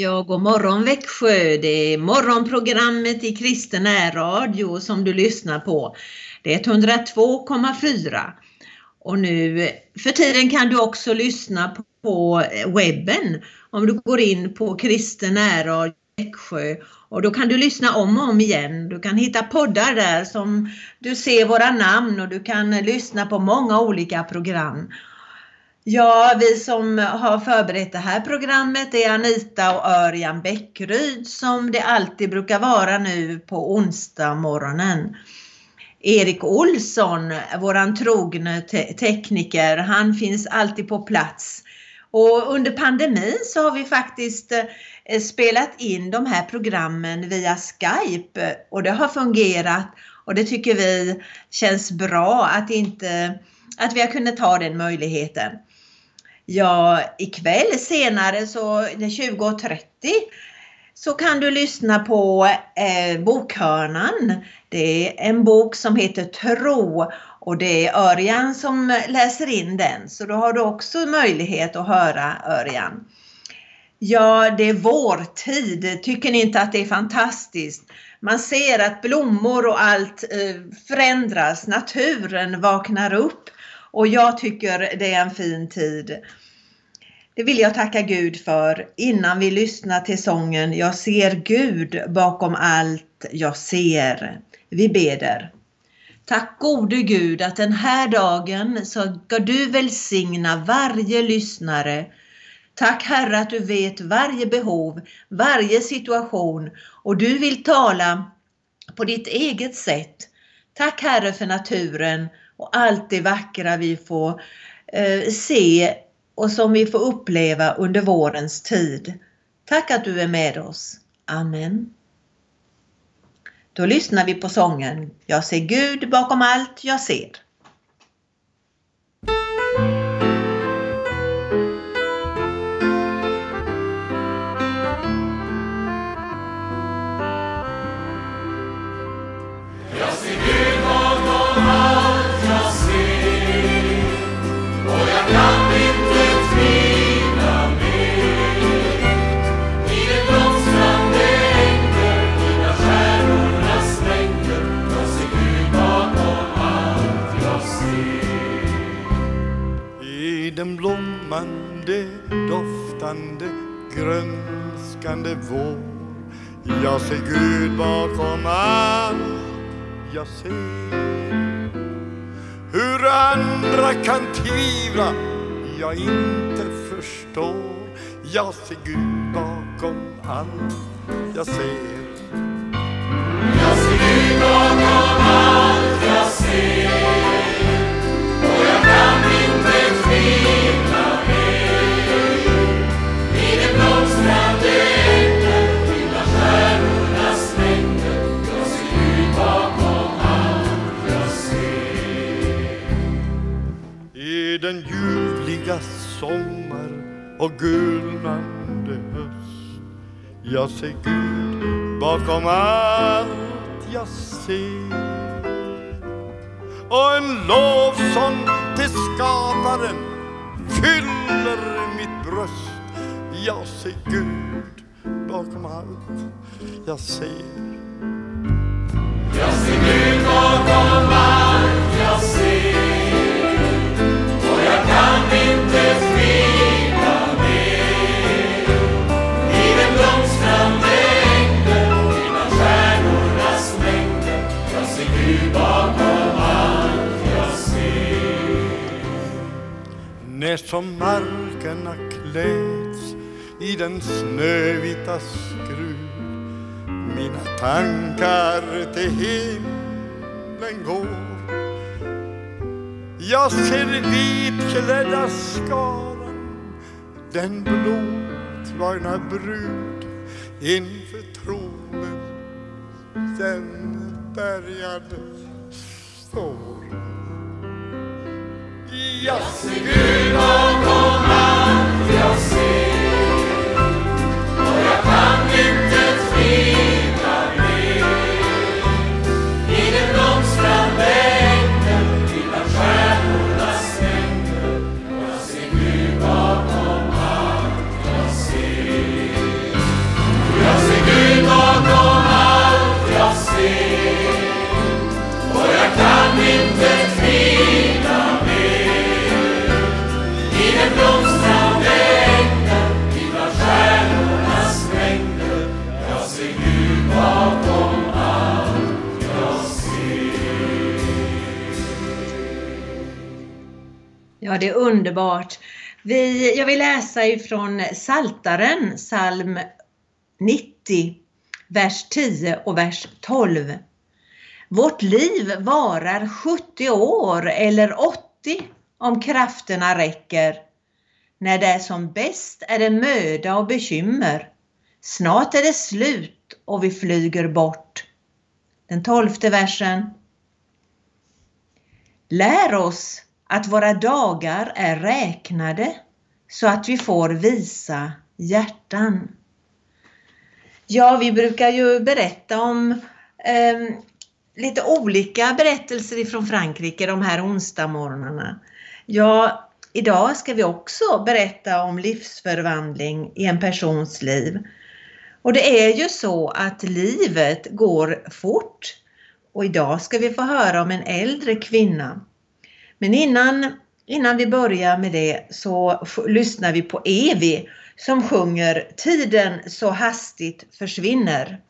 Ja, god morgon Växjö. Det är morgonprogrammet i kristen närradio som du lyssnar på. Det är 102,4. Och nu för tiden kan du också lyssna på webben om du går in på kristen närradio Växjö och då kan du lyssna om och om igen. Du kan hitta poddar där som du ser våra namn och du kan lyssna på många olika program. Ja, vi som har förberett det här programmet är Anita och Örjan Bäckryd som det alltid brukar vara nu på onsdag morgonen. Erik Olsson, våran trogne te tekniker, han finns alltid på plats. Och under pandemin så har vi faktiskt eh, spelat in de här programmen via Skype och det har fungerat och det tycker vi känns bra att, inte, att vi har kunnat ta den möjligheten. Ja, ikväll senare så 20.30 så kan du lyssna på eh, Bokhörnan. Det är en bok som heter Tro och det är Örjan som läser in den. Så då har du också möjlighet att höra Örjan. Ja, det är vårtid. Tycker ni inte att det är fantastiskt? Man ser att blommor och allt eh, förändras. Naturen vaknar upp. Och jag tycker det är en fin tid. Det vill jag tacka Gud för innan vi lyssnar till sången Jag ser Gud bakom allt jag ser. Vi beder. Tack gode Gud att den här dagen ska du välsigna varje lyssnare. Tack Herre att du vet varje behov, varje situation och du vill tala på ditt eget sätt. Tack Herre för naturen och allt det vackra vi får eh, se och som vi får uppleva under vårens tid. Tack att du är med oss. Amen. Då lyssnar vi på sången Jag ser Gud bakom allt jag ser. Grönskande vår. Jag ser Gud bakom allt jag ser. Hur andra kan tvivla, jag inte förstår. Jag ser Gud bakom allt jag ser. Jag ser Gud bakom allt jag ser. Den ljuvliga sommar och gulnande höst. Jag ser Gud bakom allt jag ser och en lovsång till skaparen fyller mitt bröst. Jag ser Gud bakom allt jag ser. Jag ser Gud bakom allt När som markerna kläds i den snövita skrud mina tankar till himlen går jag ser vitklädda skaran den blodtvagna brud inför tronen den bärgad står. Jag ser Gud Ja, det är underbart. Vi, jag vill läsa ifrån Saltaren, psalm 90, vers 10 och vers 12. Vårt liv varar 70 år eller 80 om krafterna räcker. När det är som bäst är det möda och bekymmer. Snart är det slut och vi flyger bort. Den tolfte versen. Lär oss att våra dagar är räknade så att vi får visa hjärtan. Ja, vi brukar ju berätta om eh, lite olika berättelser ifrån Frankrike de här onsdagsmorgnarna. Ja, idag ska vi också berätta om livsförvandling i en persons liv. Och det är ju så att livet går fort. Och idag ska vi få höra om en äldre kvinna. Men innan, innan vi börjar med det så lyssnar vi på Evi som sjunger Tiden så hastigt försvinner.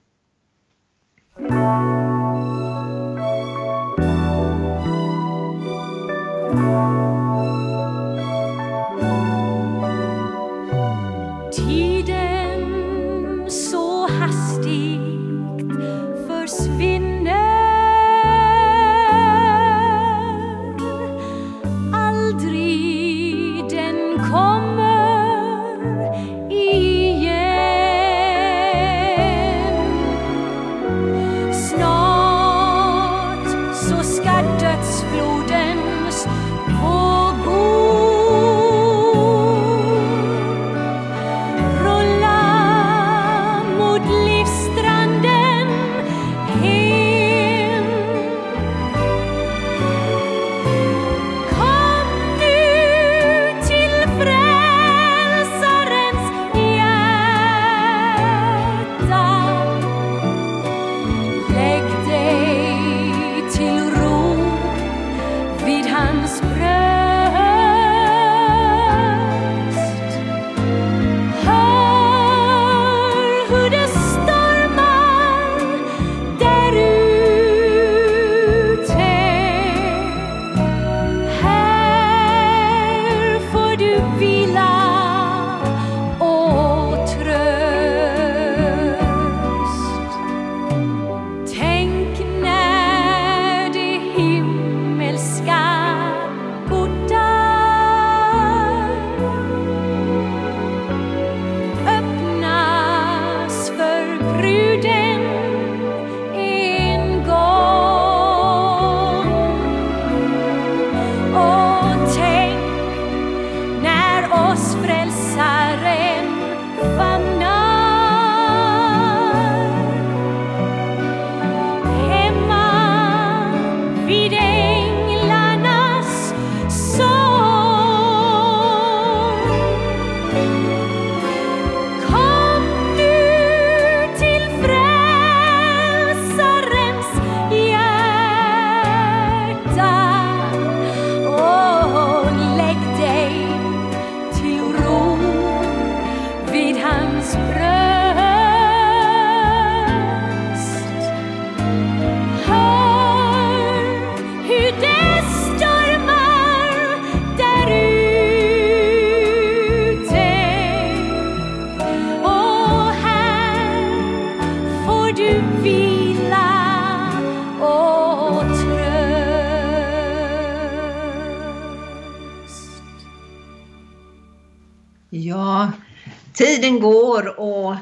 Tiden och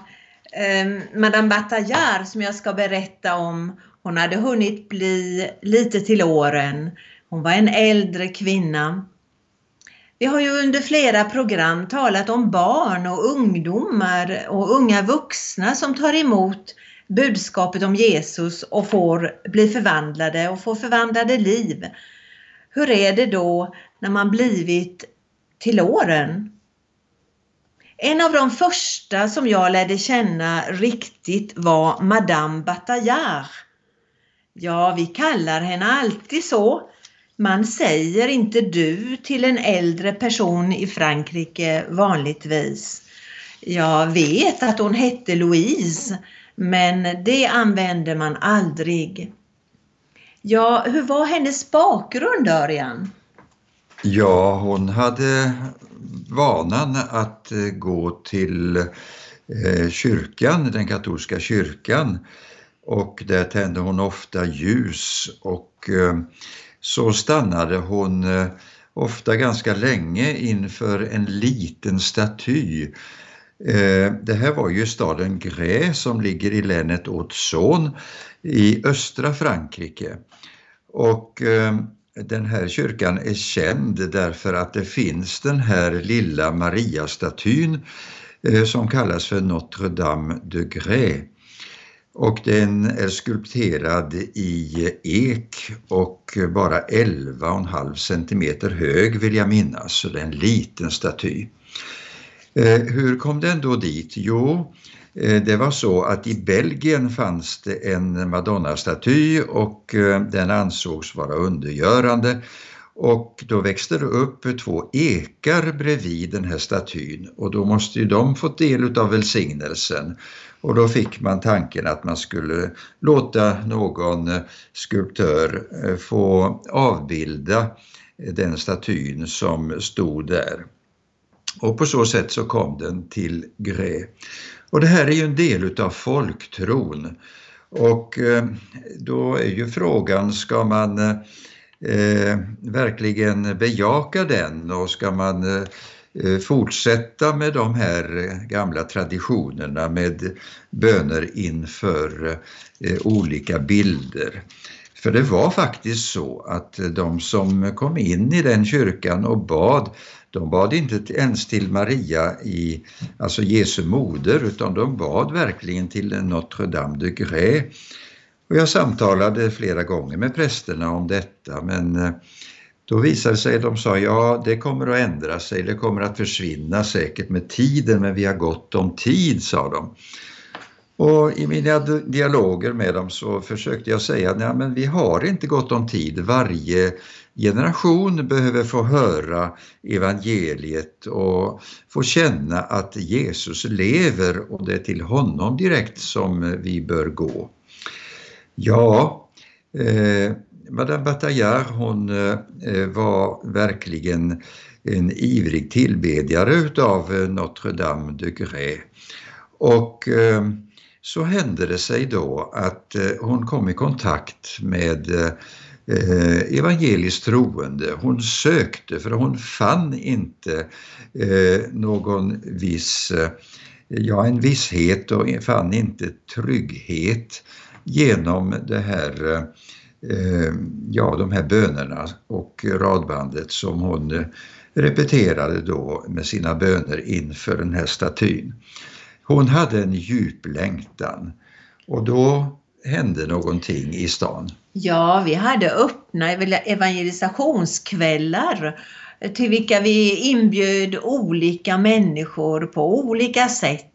eh, Madame Bataillard som jag ska berätta om, hon hade hunnit bli lite till åren. Hon var en äldre kvinna. Vi har ju under flera program talat om barn och ungdomar och unga vuxna som tar emot budskapet om Jesus och får bli förvandlade och får förvandlade liv. Hur är det då när man blivit till åren? En av de första som jag lärde känna riktigt var Madame Bataillard. Ja, vi kallar henne alltid så. Man säger inte du till en äldre person i Frankrike vanligtvis. Jag vet att hon hette Louise, men det använder man aldrig. Ja, hur var hennes bakgrund Örjan? Ja, hon hade vanan att eh, gå till eh, kyrkan, den katolska kyrkan och där tände hon ofta ljus och eh, så stannade hon ofta ganska länge inför en liten staty. Det här var ju staden Grès som ligger i länet Haute-Saône i östra Frankrike. Och den här kyrkan är känd därför att det finns den här lilla Maria-statyn eh, som kallas för Notre Dame de Grès. Och den är skulpterad i ek och bara 11,5 centimeter hög vill jag minnas, så det är en liten staty. Eh, hur kom den då dit? Jo, Eh, det var så att i Belgien fanns det en Madonna-staty och eh, den ansågs vara undergörande. Och då växte det upp två ekar bredvid den här statyn och då måste ju de fått del av välsignelsen. Och då fick man tanken att man skulle låta någon eh, skulptör få avbilda den statyn som stod där. Och på så sätt så kom den till Grez. Och det här är ju en del utav folktron. Och eh, då är ju frågan, ska man eh, verkligen bejaka den och ska man eh, fortsätta med de här gamla traditionerna med böner inför eh, olika bilder? För det var faktiskt så att de som kom in i den kyrkan och bad, de bad inte ens till Maria, i, alltså Jesu moder, utan de bad verkligen till Notre Dame de Grès. Och jag samtalade flera gånger med prästerna om detta men eh, då visade det sig, de sa ja det kommer att ändra sig, det kommer att försvinna säkert med tiden men vi har gott om tid sa de. Och i mina dialoger med dem så försökte jag säga att vi har inte gott om tid. Varje generation behöver få höra evangeliet och få känna att Jesus lever och det är till honom direkt som vi bör gå. Ja, eh, Madame Bataillard hon eh, var verkligen en ivrig tillbedjare utav eh, Notre Dame de Grès. Och eh, så hände det sig då att eh, hon kom i kontakt med eh, eh, evangeliskt troende. Hon sökte för hon fann inte eh, någon viss, eh, ja en visshet och fann inte trygghet genom det här, eh, ja de här bönerna och radbandet som hon eh, repeterade då med sina böner inför den här statyn. Hon hade en djup längtan och då hände någonting i stan. Ja, vi hade öppna evangelisationskvällar till vilka vi inbjöd olika människor på olika sätt.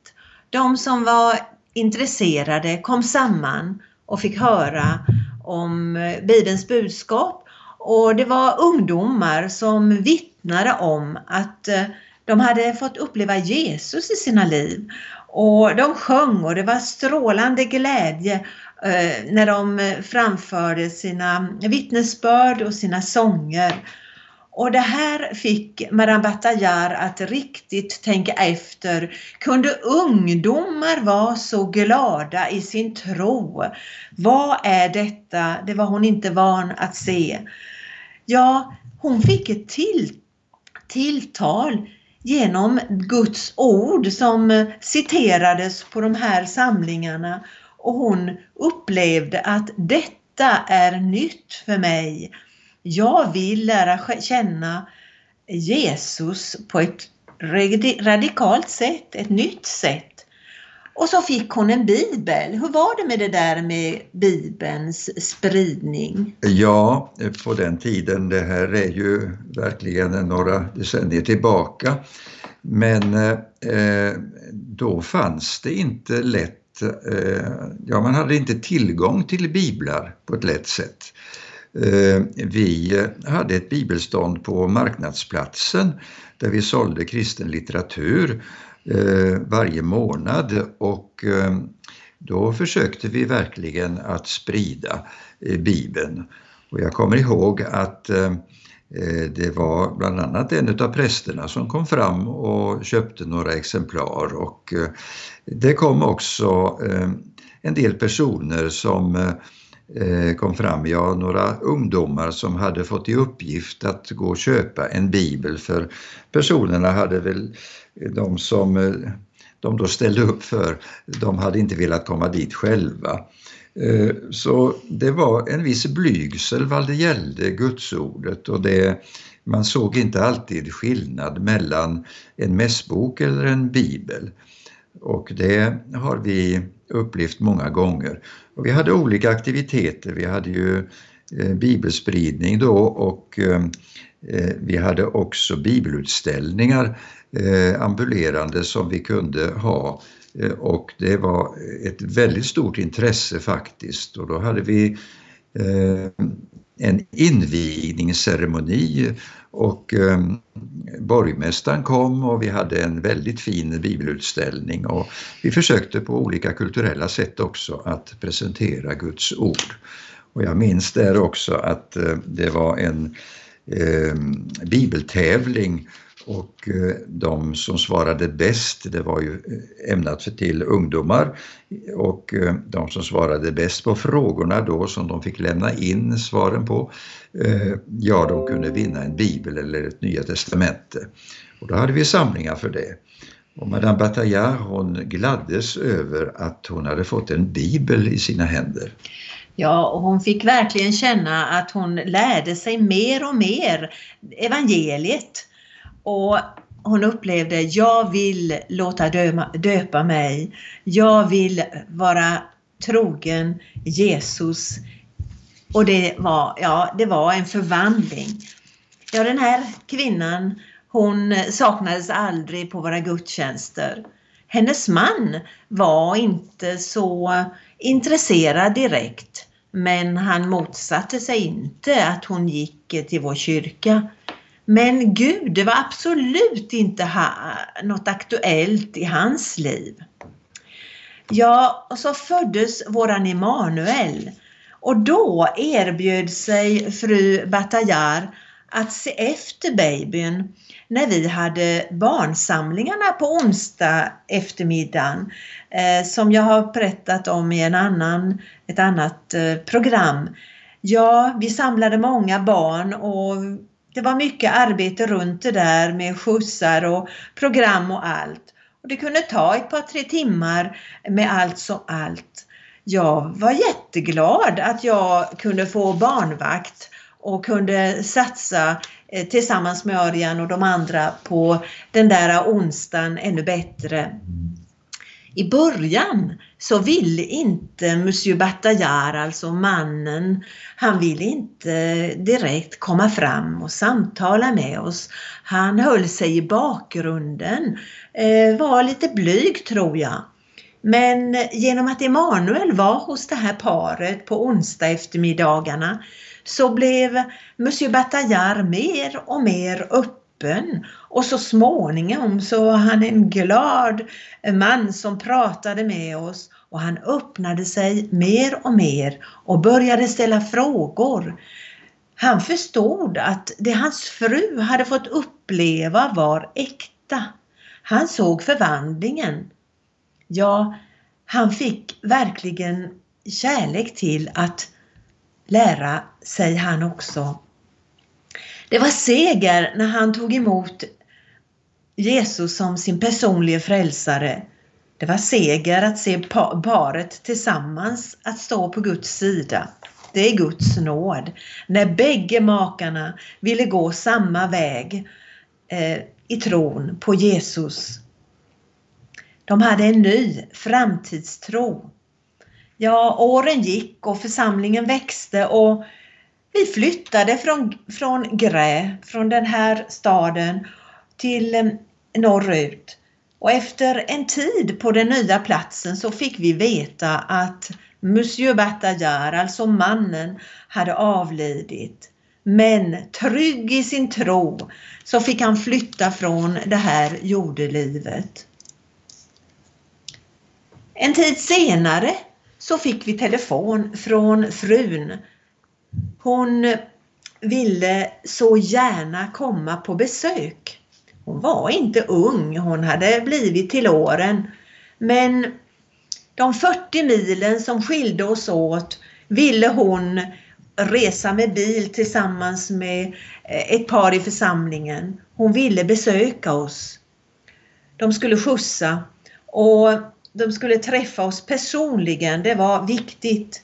De som var intresserade kom samman och fick höra om eh, Bibelns budskap. Och det var ungdomar som vittnade om att eh, de hade fått uppleva Jesus i sina liv. Och de sjöng och det var strålande glädje Eh, när de eh, framförde sina vittnesbörd och sina sånger. Och det här fick Madame Bataillard att riktigt tänka efter. Kunde ungdomar vara så glada i sin tro? Vad är detta? Det var hon inte van att se. Ja, hon fick ett till, tilltal genom Guds ord som eh, citerades på de här samlingarna och hon upplevde att detta är nytt för mig. Jag vill lära känna Jesus på ett radikalt sätt, ett nytt sätt. Och så fick hon en bibel. Hur var det med det där med bibelns spridning? Ja, på den tiden, det här är ju verkligen några decennier tillbaka. Men eh, eh då fanns det inte lätt, Eh, ja man hade inte tillgång till biblar på ett lätt sätt. Eh, vi hade ett bibelstånd på marknadsplatsen där vi sålde kristen litteratur eh, varje månad och eh, då försökte vi verkligen att sprida eh, Bibeln. Och jag kommer ihåg att Eh, Eh, det var bland annat en av prästerna som kom fram och köpte några exemplar och eh, det kom också eh, en del personer som kom fram, ja några ungdomar som hade fått i uppgift att gå och köpa en bibel för personerna hade väl, de som de då ställde upp för, de hade inte velat komma dit själva. Eh, så det var en viss blygsel vad det gällde gudsordet och det, man såg inte alltid skillnad mellan en mässbok eller en bibel. Och det har vi upplevt många gånger. Och vi hade olika aktiviteter. Vi hade ju eh, bibelspridning då och eh, vi hade också bibelutställningar ambulerande som vi kunde ha Eh, och det var ett väldigt stort intresse faktiskt. Och då hade vi eh, en invigningsceremoni. Och eh, borgmästaren kom och vi hade en väldigt fin bibelutställning. Och vi försökte på olika kulturella sätt också att presentera Guds ord. Och jag minns där också att det var en bibeltävling och eh, de som svarade bäst, det var ju eh, ämnat för till ungdomar och eh, de som svarade bäst på frågorna då som de fick lämna in svaren på, ja de kunde vinna en bibel eller ett nya testamente. Och då hade vi samlingar för det. Och Madame Bataillard hon gladdes över att hon hade fått en bibel i sina händer. Ja, och hon fick verkligen känna att hon lärde sig mer och mer evangeliet. Och hon upplevde, jag vill låta döma, döpa mig. Jag vill vara trogen Jesus. Och det var, ja, det var en förvandling. Ja, den här kvinnan, hon saknades aldrig på våra gudstjänster. Hennes man var inte så intresserad direkt, men han motsatte sig inte att hon gick till vår kyrka. Men Gud, det var absolut inte ha, något aktuellt i hans liv. Ja, och så föddes våran Emanuel och då erbjöd sig fru Batayar att se efter babyn när vi hade barnsamlingarna på onsdag eftermiddagen eh, som jag har berättat om i en annan, ett annat eh, program. Ja, vi samlade många barn och det var mycket arbete runt det där med skjutsar och program och allt. Och det kunde ta ett par tre timmar med allt som allt. Jag var jätteglad att jag kunde få barnvakt och kunde satsa eh, tillsammans med Örjan och de andra på den där onsdagen ännu bättre. I början så ville inte Monsieur Bataillard, alltså mannen, han ville inte direkt komma fram och samtala med oss. Han höll sig i bakgrunden, eh, var lite blyg tror jag. Men genom att Emanuel var hos det här paret på onsdag eftermiddagarna så blev Monsieur Bataillard mer och mer öppen och så småningom så var han en glad man som pratade med oss och han öppnade sig mer och mer och började ställa frågor. Han förstod att det hans fru hade fått uppleva var äkta. Han såg förvandlingen. Ja, han fick verkligen kärlek till att lära sig han också. Det var seger när han tog emot Jesus som sin personliga frälsare. Det var seger att se paret tillsammans att stå på Guds sida. Det är Guds nåd. När bägge makarna ville gå samma väg eh, i tron på Jesus. De hade en ny framtidstro. Ja, åren gick och församlingen växte och vi flyttade från, från Grä, från den här staden, till eh, norrut. Och efter en tid på den nya platsen så fick vi veta att Monsieur Bataillard, alltså mannen, hade avlidit. Men trygg i sin tro så fick han flytta från det här jordelivet. En tid senare så fick vi telefon från frun. Hon ville så gärna komma på besök. Hon var inte ung, hon hade blivit till åren. Men de 40 milen som skilde oss åt ville hon resa med bil tillsammans med eh, ett par i församlingen. Hon ville besöka oss. De skulle skjutsa och de skulle träffa oss personligen. Det var viktigt.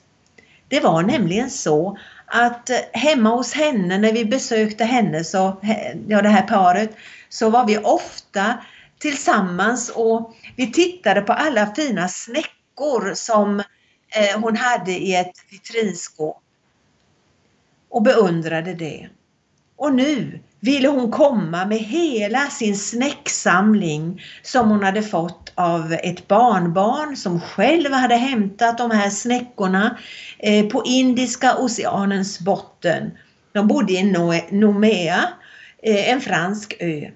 Det var nämligen så att eh, hemma hos henne när vi besökte henne, så, ja, det här paret, så var vi ofta tillsammans och vi tittade på alla fina snäckor som eh, hon hade i ett vitrinskåp och beundrade det. Och nu ville hon komma med hela sin snäcksamling som hon hade fått av ett barnbarn som själv hade hämtat de här snäckorna eh, på Indiska oceanens botten. De bodde i Nomea, eh, en fransk ö.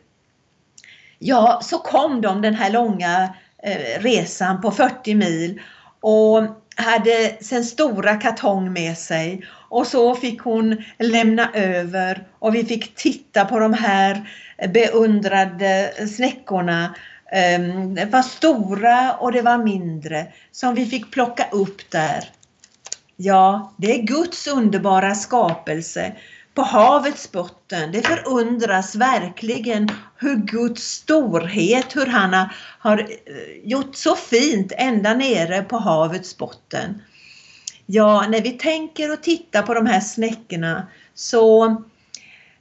Ja, så kom de den här långa eh, resan på 40 mil och hade sin stora kartong med sig och så fick hon lämna över och vi fick titta på de här beundrade snäckorna. Ehm, det var stora och det var mindre som vi fick plocka upp där. Ja, det är Guds underbara skapelse på havets botten. Det förundras verkligen hur Guds storhet, hur han har eh, gjort så fint ända nere på havets botten. Ja, när vi tänker och tittar på de här snäckorna så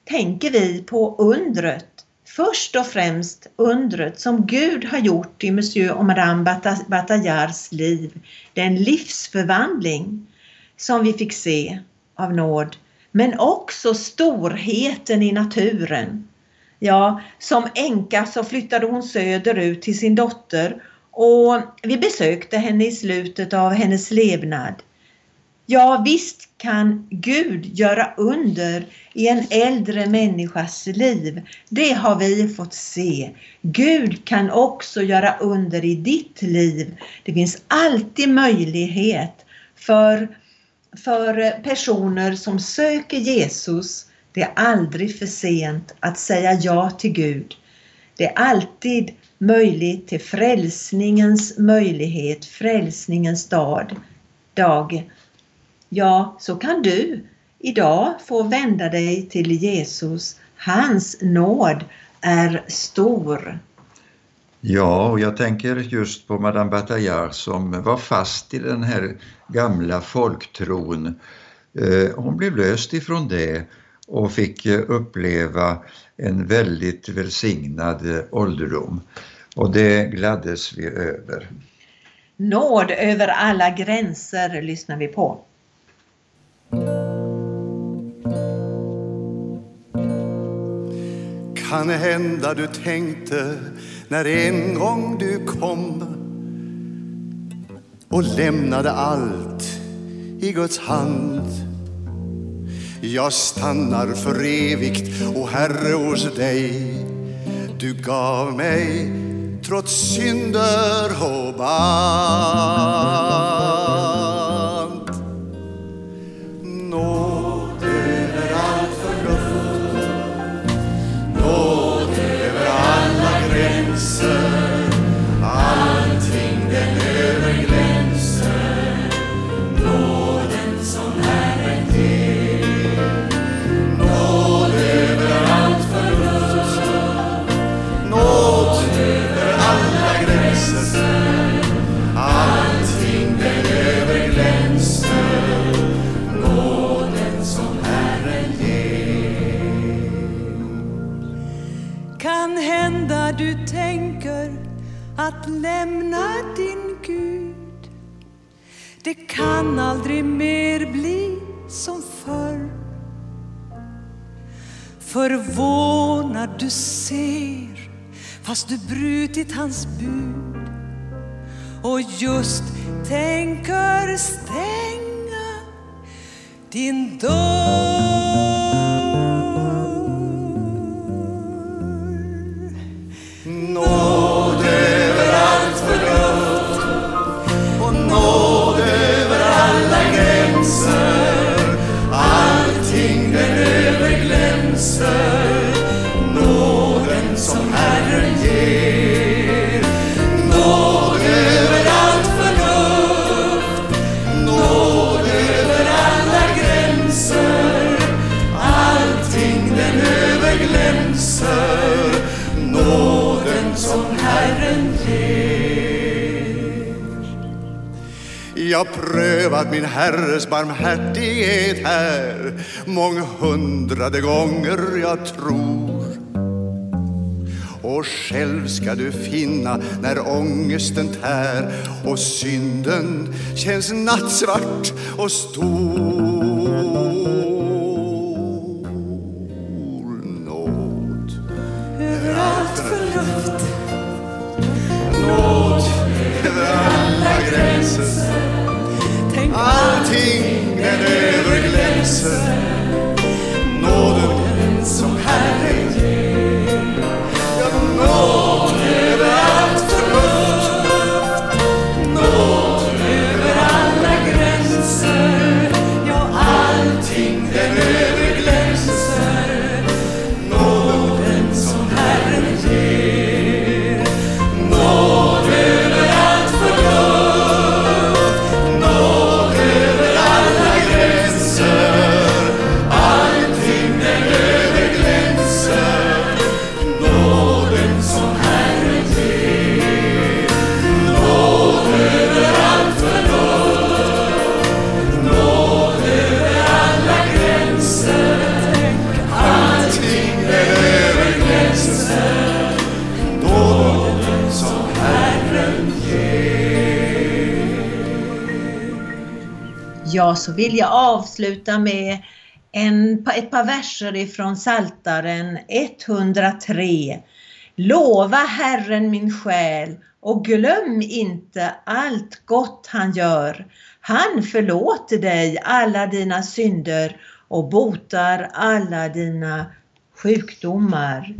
tänker vi på undret. Först och främst undret som Gud har gjort i Monsieur och Madame Bataillards liv. Den livsförvandling som vi fick se av nåd. Men också storheten i naturen. Ja, som änka så flyttade hon söderut till sin dotter och vi besökte henne i slutet av hennes levnad. Ja, visst kan Gud göra under i en äldre människas liv. Det har vi fått se. Gud kan också göra under i ditt liv. Det finns alltid möjlighet för, för personer som söker Jesus. Det är aldrig för sent att säga ja till Gud. Det är alltid möjligt till frälsningens möjlighet, frälsningens dag. dag ja, så kan du idag få vända dig till Jesus. Hans nåd är stor. Ja, och jag tänker just på Madame Bataillard som var fast i den här gamla folktron. Eh, hon blev löst ifrån det och fick uppleva en väldigt välsignad ålderdom. Och det gladdes vi över. Nåd över alla gränser lyssnar vi på. Kan hända du tänkte när en gång du kom och lämnade allt i Guds hand. Jag stannar för evigt, o Herre, hos dig. Du gav mig trots synder och band. Kan aldrig mer bli som förr. Förvånad du ser, fast du brutit hans bud och just tänker stänga din dörr. Jag prövat min Herres barmhärtighet här månghundrade gånger jag tror. Och själv ska du finna när ångesten tär och synden känns nattsvart och stor. Så vill jag avsluta med en, ett par verser ifrån Saltaren 103. Lova Herren min själ och glöm inte allt gott han gör. Han förlåter dig alla dina synder och botar alla dina sjukdomar.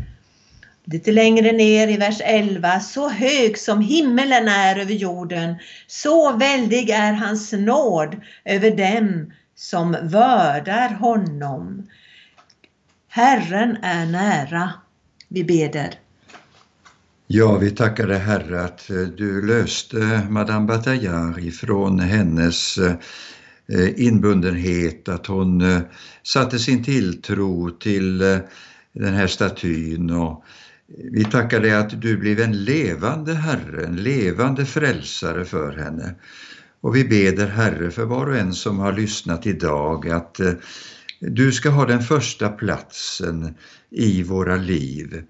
Lite längre ner i vers 11. Så hög som himmelen är över jorden, så väldig är hans nåd över dem som vördar honom. Herren är nära. Vi beder. Ja, vi tackar dig Herre att eh, du löste Madame Bataillard ifrån hennes eh, inbundenhet, att hon eh, satte sin tilltro till den här statyn och vi tackar dig att du blev en levande Herre, en levande frälsare för henne. Och vi beder Herre för var och en som har lyssnat idag att eh, du ska ha den första platsen i våra liv.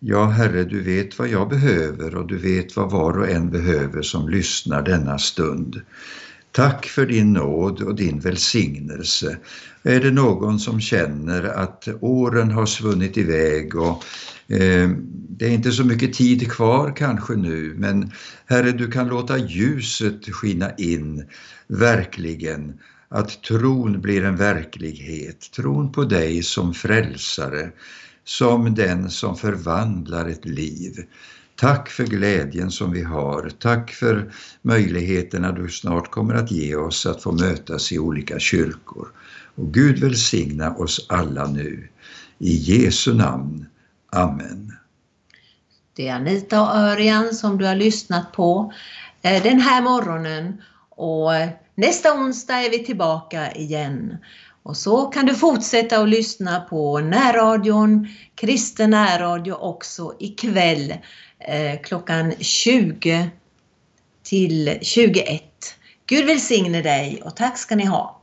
Ja, Herre, du vet vad jag behöver och du vet vad var och en behöver som lyssnar denna stund. Tack för din nåd och din välsignelse. Är det någon som känner att åren har svunnit iväg och eh, det är inte så mycket tid kvar kanske nu, men Herre, du kan låta ljuset skina in verkligen att tron blir en verklighet, tron på dig som frälsare, som den som förvandlar ett liv. Tack för glädjen som vi har. Tack för möjligheterna du snart kommer att ge oss att få mötas i olika kyrkor. Och Gud välsigna oss alla nu. I Jesu namn. Amen. Det är Anita och Örjan som du har lyssnat på eh, den här morgonen och eh, nästa onsdag är vi tillbaka igen. Och så kan du fortsätta att lyssna på närradion, kristen närradio också ikväll Eh, klockan 20 till 21. Gud välsigne dig och tack ska ni ha.